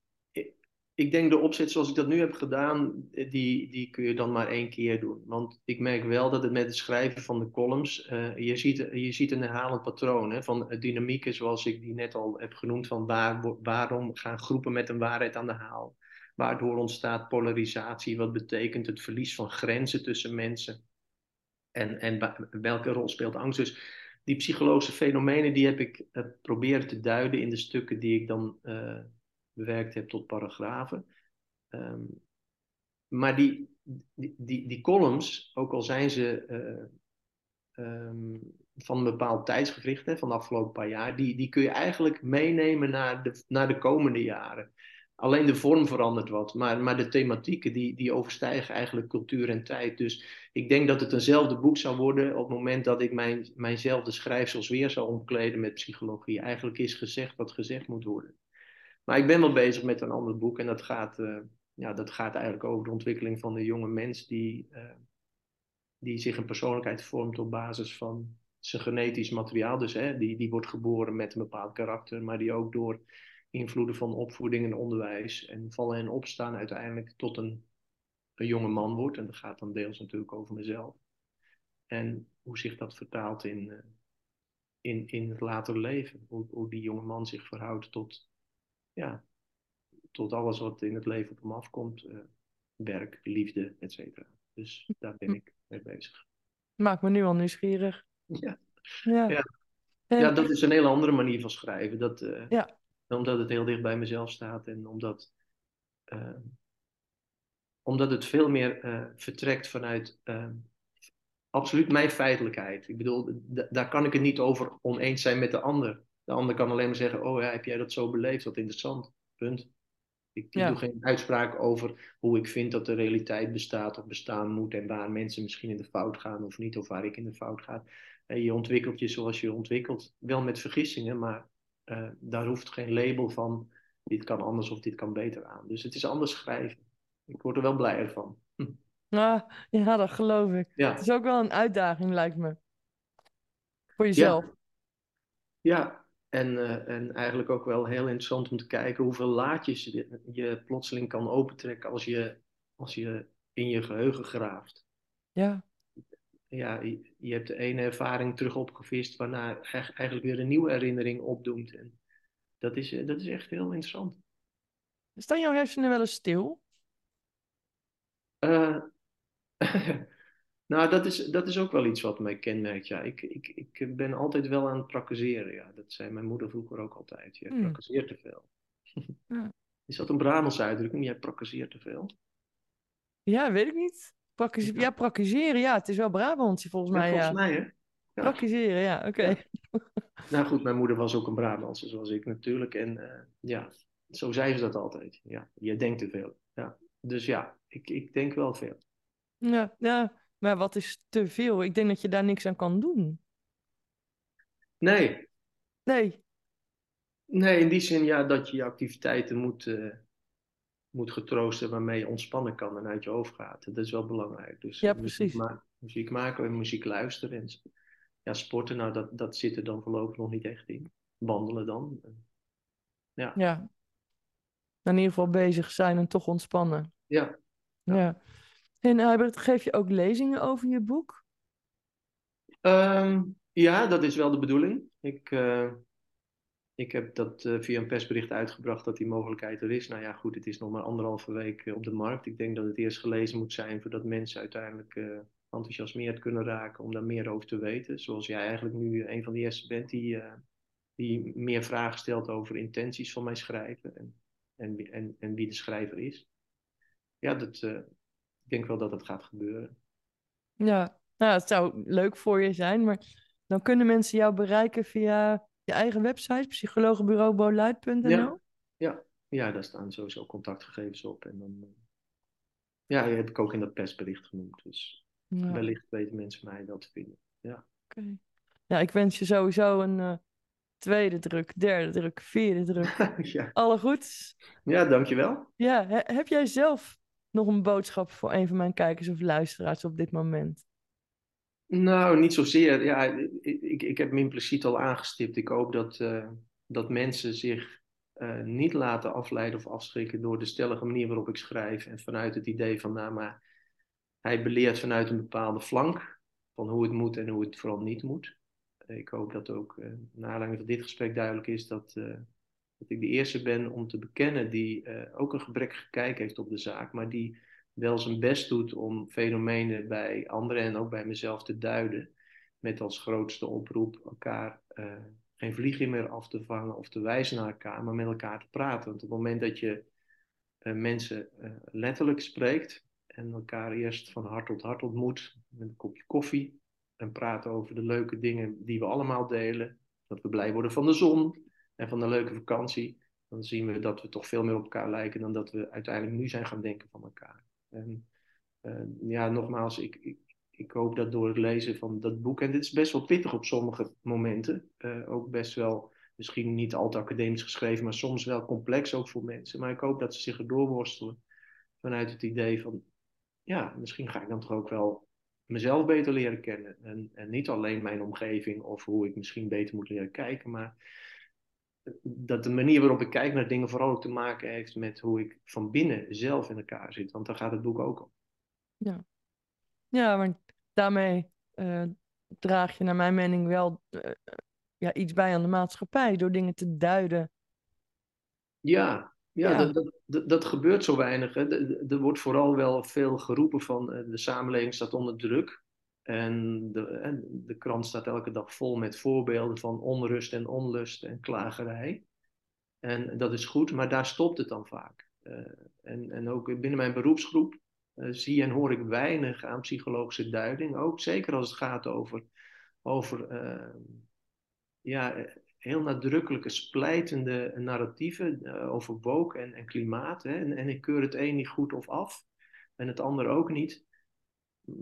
ik denk de opzet zoals ik dat nu heb gedaan, eh, die, die kun je dan maar één keer doen. Want ik merk wel dat het met het schrijven van de columns, uh, je, ziet, je ziet een herhalend patroon hè, van dynamieken zoals ik die net al heb genoemd, van waar, waarom gaan groepen met een waarheid aan de haal? Waardoor ontstaat polarisatie, wat betekent het verlies van grenzen tussen mensen? En, en welke rol speelt angst? Dus die psychologische fenomenen, die heb ik uh, proberen te duiden in de stukken die ik dan bewerkt heb tot paragrafen. Ehm, maar die, die, die, die, columns, ook al zijn ze uh, um, van een bepaald tijdsgevricht, hè, van de afgelopen paar jaar, die, die kun je eigenlijk meenemen naar de, naar de komende jaren. Alleen de vorm verandert wat, maar, maar de thematieken die, die overstijgen eigenlijk cultuur en tijd. Dus ik denk dat het eenzelfde boek zou worden op het moment dat ik mijn, mijnzelfde schrijfsels weer zou omkleden met psychologie. Eigenlijk is gezegd wat gezegd moet worden. Maar ik ben wel bezig met een ander boek en dat gaat, uh, ja, dat gaat eigenlijk over de ontwikkeling van de jonge mens die, uh, die zich een persoonlijkheid vormt op basis van zijn genetisch materiaal. Dus hè, die, die wordt geboren met een bepaald karakter, maar die ook door invloeden van opvoeding en onderwijs en vallen en opstaan uiteindelijk tot een, een jonge man wordt. En dat gaat dan deels natuurlijk over mezelf. En hoe zich dat vertaalt in, uh, in, in het later leven. Hoe, hoe die jonge man zich verhoudt tot ja, tot alles wat in het leven op hem afkomt. Uh, werk, liefde, et cetera. Dus daar ben ik mee bezig. Maakt me nu al nieuwsgierig. Ja. Ja. ja. ja dat is een hele andere manier van schrijven. Dat, uh, ja. Omdat het heel dicht bij mezelf staat en omdat, uh, omdat het veel meer vertrekt vanuit absoluut mijn feitelijkheid. Ik bedoel, daar kan ik het niet over oneens zijn met de ander. De ander kan alleen maar zeggen, oh ja, heb jij dat zo beleefd? Wat interessant. Punt. Ik, doe geen uitspraak over hoe ik vind dat de realiteit bestaat of bestaan moet en waar mensen misschien in de fout gaan of niet, of waar ik in de fout ga. En je ontwikkelt je zoals je ontwikkelt, wel met vergissingen, maar uh, daar hoeft geen label van dit kan anders of dit kan beter aan. Dus het is anders schrijven. Ik word er wel blijer van. Hm. Ah, ja, dat geloof ik. Ja. Het is ook wel een uitdaging, lijkt me. Voor jezelf. Ja, ja en, uh, en eigenlijk ook wel heel interessant om te kijken hoeveel laadjes je, je plotseling kan opentrekken als je, als je in je geheugen graaft. Ja. Ja, je, hebt de ene ervaring terug opgevist, waarna eigenlijk weer een nieuwe herinnering opdoemt. En dat is, dat is echt heel interessant. Staan jouw hersenen wel eens stil? Uh, Nou, dat is, dat is ook wel iets wat mij kenmerkt. Ja. Ik, ik, ik ben altijd wel aan het prakaseren. Ja. Dat zei mijn moeder vroeger ook altijd. Je prakkaseert te veel. Ja. Is dat een Brabants uitdrukking? Jij prakkaseert te veel? Ja, weet ik niet. Praktis- Ja. praktiseren, ja. Het is wel Brabants volgens mij, volgens ja. mij hè? Ja. Praktiseren, ja, oké. Ja. Nou goed, mijn moeder was ook een Brabantse zoals ik natuurlijk. En eh, ja, zo zei ze dat altijd. Ja, je denkt te veel. Ja. Dus ja, ik, ik denk wel veel. Ja, ja, maar wat is te veel? Ik denk dat je daar niks aan kan doen. Nee, Nee, nee in die zin ja, dat je je activiteiten moet, eh, moet getroosten waarmee je ontspannen kan en uit je hoofd gaat. Dat is wel belangrijk. Dus Ja, eh, muziek, precies. ma- muziek maken en muziek luisteren. En, ja, sporten, nou dat, dat zit er dan voorlopig nog niet echt in. Wandelen dan. ja. In ieder geval bezig zijn en toch ontspannen. Ja, Ja. En Hubert, geef je ook lezingen over je boek? Ehm, ja, dat is wel de bedoeling. Ik, eh, ik heb dat eh, via een persbericht uitgebracht dat die mogelijkheid er is. Nou ja, goed, het is nog maar anderhalve week eh, op de markt. Ik denk dat het eerst gelezen moet zijn voordat mensen uiteindelijk eh enthousiasmeerd kunnen raken om daar meer over te weten. Zoals jij eigenlijk nu een van de eerste bent die, die meer vragen stelt over intenties van mijn schrijven en, en, en, en wie de schrijver is. Ja, dat, ik denk wel dat het gaat gebeuren. Ja, nou, het zou leuk voor je zijn, maar dan kunnen mensen jou bereiken via je eigen website, psychologenbureauboluid.nl. Ja. Ja, ja, daar staan sowieso contactgegevens op. En dan, eh, ja, die heb ik ook in dat persbericht genoemd. Dus Ja, wellicht weten mensen mij wel te vinden. oké. Ja, ik wens je sowieso een eh, tweede druk, derde druk, vierde druk. ja. Alle goeds. ja, dankjewel. Ja, he- heb jij zelf nog een boodschap voor een van mijn kijkers of luisteraars op dit moment? Nou, niet zozeer. Ja, ik, ik, heb hem impliciet al aangestipt. Ik hoop dat, eh, dat mensen zich eh, niet laten afleiden of afschrikken door de stellige manier waarop ik schrijf. En vanuit het idee van, nou maar, hij beleert vanuit een bepaalde flank van hoe het moet en hoe het vooral niet moet. Ik hoop dat ook eh naar aanleiding van dit gesprek duidelijk is dat, dat ik de eerste ben om te bekennen die ook een gebrekkige kijk heeft op de zaak, maar die wel zijn best doet om fenomenen bij anderen en ook bij mezelf te duiden. Met als grootste oproep elkaar eh, geen vliegen meer af te vangen of te wijzen naar elkaar, maar met elkaar te praten. Want op het moment dat je eh, mensen eh, letterlijk spreekt en elkaar eerst van hart tot hart ontmoet met een kopje koffie en praat over de leuke dingen die we allemaal delen, dat we blij worden van de zon en van de leuke vakantie, dan zien we dat we toch veel meer op elkaar lijken dan dat we uiteindelijk nu zijn gaan denken van elkaar. En uh, ja, nogmaals, ik, ik, ik, hoop dat door het lezen van dat boek, en dit is best wel pittig op sommige momenten, uh, ook best wel misschien niet al te academisch geschreven, maar soms wel complex ook voor mensen. Maar ik hoop dat ze zich erdoor worstelen vanuit het idee van, ja, misschien ga ik dan toch ook wel mezelf beter leren kennen. En, en niet alleen mijn omgeving of hoe ik misschien beter moet leren kijken, maar dat de manier waarop ik kijk naar dingen vooral ook te maken heeft met hoe ik van binnen zelf in elkaar zit. Want daar gaat het boek ook om. Ja, ja maar daarmee uh, draag je naar mijn mening wel uh, ja, iets bij aan de maatschappij door dingen te duiden. Ja, ja, ja. Dat, dat, dat, gebeurt zo weinig. Hè. Er wordt vooral wel veel geroepen van uh, de samenleving staat onder druk. En de, de, krant staat elke dag vol met voorbeelden van onrust en onlust en klagerij. En dat is goed, maar daar stopt het dan vaak. Uh, en, en ook binnen mijn beroepsgroep uh, zie en hoor ik weinig aan psychologische duiding. Ook zeker als het gaat over, over uh, ja, heel nadrukkelijke, splijtende narratieven over woke en, en klimaat. Hè. En, en ik keur het een niet goed of af en het ander ook niet.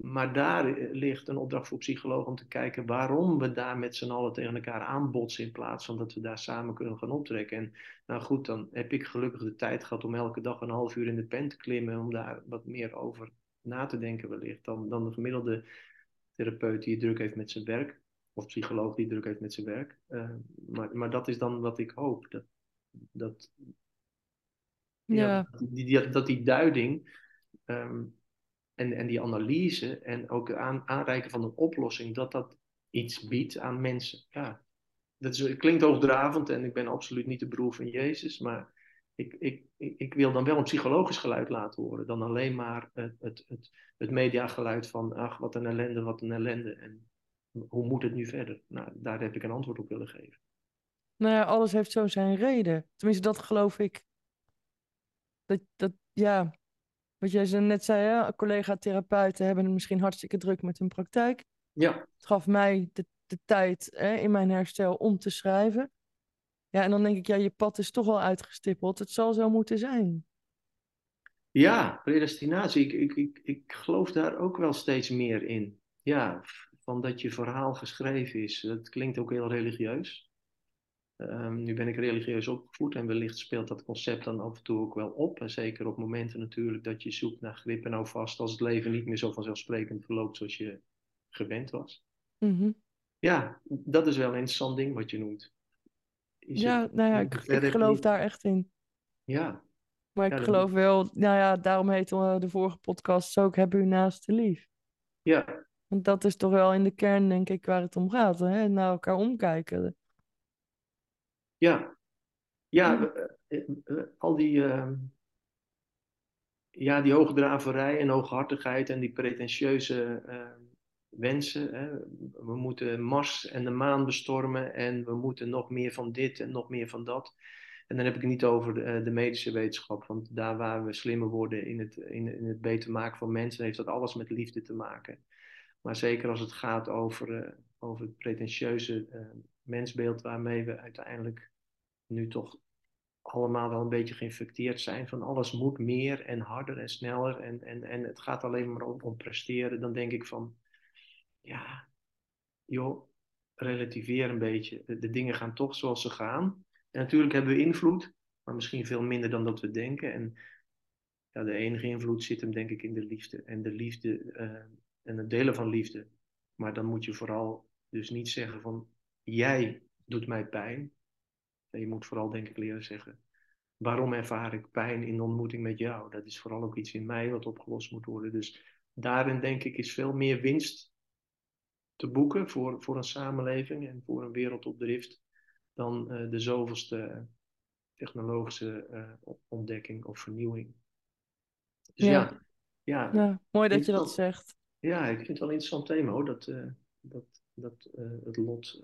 Maar daar ligt een opdracht voor psychologen om te kijken waarom we daar met z'n allen tegen elkaar aanbotsen in plaats van dat we daar samen kunnen gaan optrekken. En nou goed, dan heb ik gelukkig de tijd gehad om elke dag een half uur in de pen te klimmen om daar wat meer over na te denken wellicht dan, dan de gemiddelde therapeut die druk heeft met zijn werk of psycholoog die druk heeft met zijn werk. Uh, maar, maar dat is dan wat ik hoop. Dat, dat, ja. ja die, die, dat die duiding um, en, en die analyse en ook het aan, aanreiken van een oplossing, dat dat iets biedt aan mensen. Ja, dat is, het klinkt hoogdravend en ik ben absoluut niet de broer van Jezus, maar ik, ik, ik wil dan wel een psychologisch geluid laten horen, dan alleen maar het, het, het, het mediageluid van, ach, wat een ellende, wat een ellende. En hoe moet het nu verder? Nou, daar heb ik een antwoord op willen geven. Nou ja, alles heeft zo zijn reden. Tenminste, dat geloof ik. Dat, dat ja, wat jij net zei, collega-therapeuten hebben het misschien hartstikke druk met hun praktijk. Ja. Het gaf mij de, de tijd hè, in mijn herstel om te schrijven. Ja, en dan denk ik, ja, je pad is toch al uitgestippeld. Het zal zo moeten zijn. Ja, predestinatie. Ik, ik, ik, ik geloof daar ook wel steeds meer in. Ja, van dat je verhaal geschreven is. Dat klinkt ook heel religieus. Ehm, nu ben ik religieus opgevoed en wellicht speelt dat concept dan af en toe ook wel op. En zeker op momenten natuurlijk dat je zoekt naar grip en vast als het leven niet meer zo vanzelfsprekend verloopt zoals je gewend was. Mhm. Ja, dat is wel een interessant ding wat je noemt. ja, nou ja, ik, ik geloof daar echt in. Ja. Maar ik geloof wel, nou ja, daarom heet de vorige podcast zo, ik heb u naast de lief. Ja. Want dat is toch wel in de kern, denk ik, waar het om gaat. Hè? Naar elkaar omkijken. Ja, ja, eh, eh, eh, al die, ehm, ja, die hoogdraverij en hooghartigheid en die pretentieuze ehm, wensen. Hè. We moeten Mars en de maan bestormen en we moeten nog meer van dit en nog meer van dat. En dan heb ik het niet over de, de medische wetenschap, want daar waar we slimmer worden in het, in, in het beter maken van mensen, heeft dat alles met liefde te maken. Maar zeker als het gaat over, over het pretentieuze mensbeeld waarmee we uiteindelijk nu toch allemaal wel een beetje geïnfecteerd zijn van alles moet meer en harder en sneller en, en, en het gaat alleen maar om, presteren, dan denk ik van, ja, joh, relativeer een beetje. De, dingen gaan toch zoals ze gaan. En natuurlijk hebben we invloed, maar misschien veel minder dan dat we denken. En ja, de enige invloed zit hem denk ik in de liefde. En de liefde uh, en het delen van liefde. Maar dan moet je vooral dus niet zeggen van, jij doet mij pijn, je moet vooral denk ik leren zeggen, waarom ervaar ik pijn in de ontmoeting met jou? Dat is vooral ook iets in mij wat opgelost moet worden. Dus daarin denk ik is veel meer winst te boeken voor, voor een samenleving en voor een wereld op drift dan uh, de zoveelste technologische uh, ontdekking of vernieuwing. Dus ja, ja, ja, mooi dat je dat zegt. Ja, ik vind het wel een interessant thema hoor, dat, uh, dat, dat het lot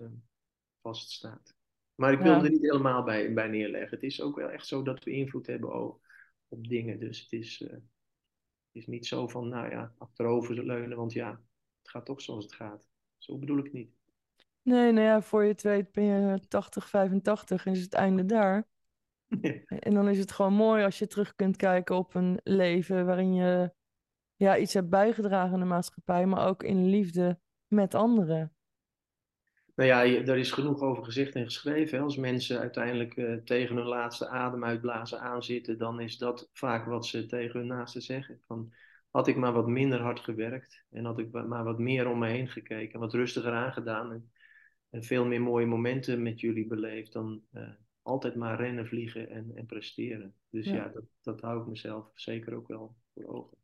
vaststaat. Maar ik wil ja. er niet helemaal bij, bij neerleggen. Het is ook wel echt zo dat we invloed hebben op, op dingen. Dus het is, uh, het is niet zo van, nou ja, achterover leunen, want ja, het gaat toch zoals het gaat. Zo bedoel ik het niet. Nee, nou ja, voor je het weet ben je 80, 85 en is het einde daar. En dan is het gewoon mooi als je terug kunt kijken op een leven waarin je ja, iets hebt bijgedragen aan de maatschappij, maar ook in liefde met anderen. Nou ja, daar is genoeg over gezegd en geschreven. Als mensen uiteindelijk uh, tegen hun laatste adem uitblazen aanzitten, dan is dat vaak wat ze tegen hun naasten zeggen. Van, had ik maar wat minder hard gewerkt en had ik maar wat meer om me heen gekeken, wat rustiger aangedaan en, en veel meer mooie momenten met jullie beleefd dan uh, altijd maar rennen, vliegen en, en presteren. Dus ja, ja dat, dat hou ik mezelf zeker ook wel voor ogen.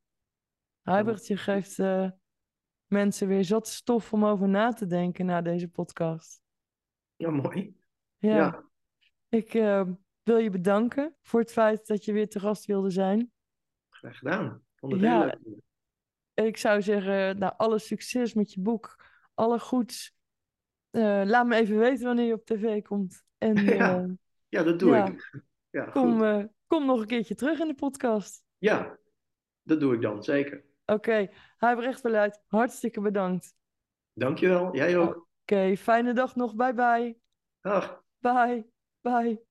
Hubert, je geeft uh, mensen weer zat stof om over na te denken na deze podcast. Ja, mooi. Ja. ja. Ik uh, wil je bedanken voor het feit dat je weer te gast wilde zijn. Graag gedaan. Vond het ja. heel leuk. En ik zou zeggen, nou, alle succes met je boek. Alle goeds. Uh, laat me even weten wanneer je op tv komt. En, ja. Uh, ja, dat doe ja. ik. Ja, kom, kom nog een keertje terug in de podcast. Ja, dat doe ik dan, zeker. Oké, okay. Verluid, hartstikke bedankt. Dankjewel, jij ook. Oké, okay. fijne dag nog. Bye bye. Dag. Bye. Bye.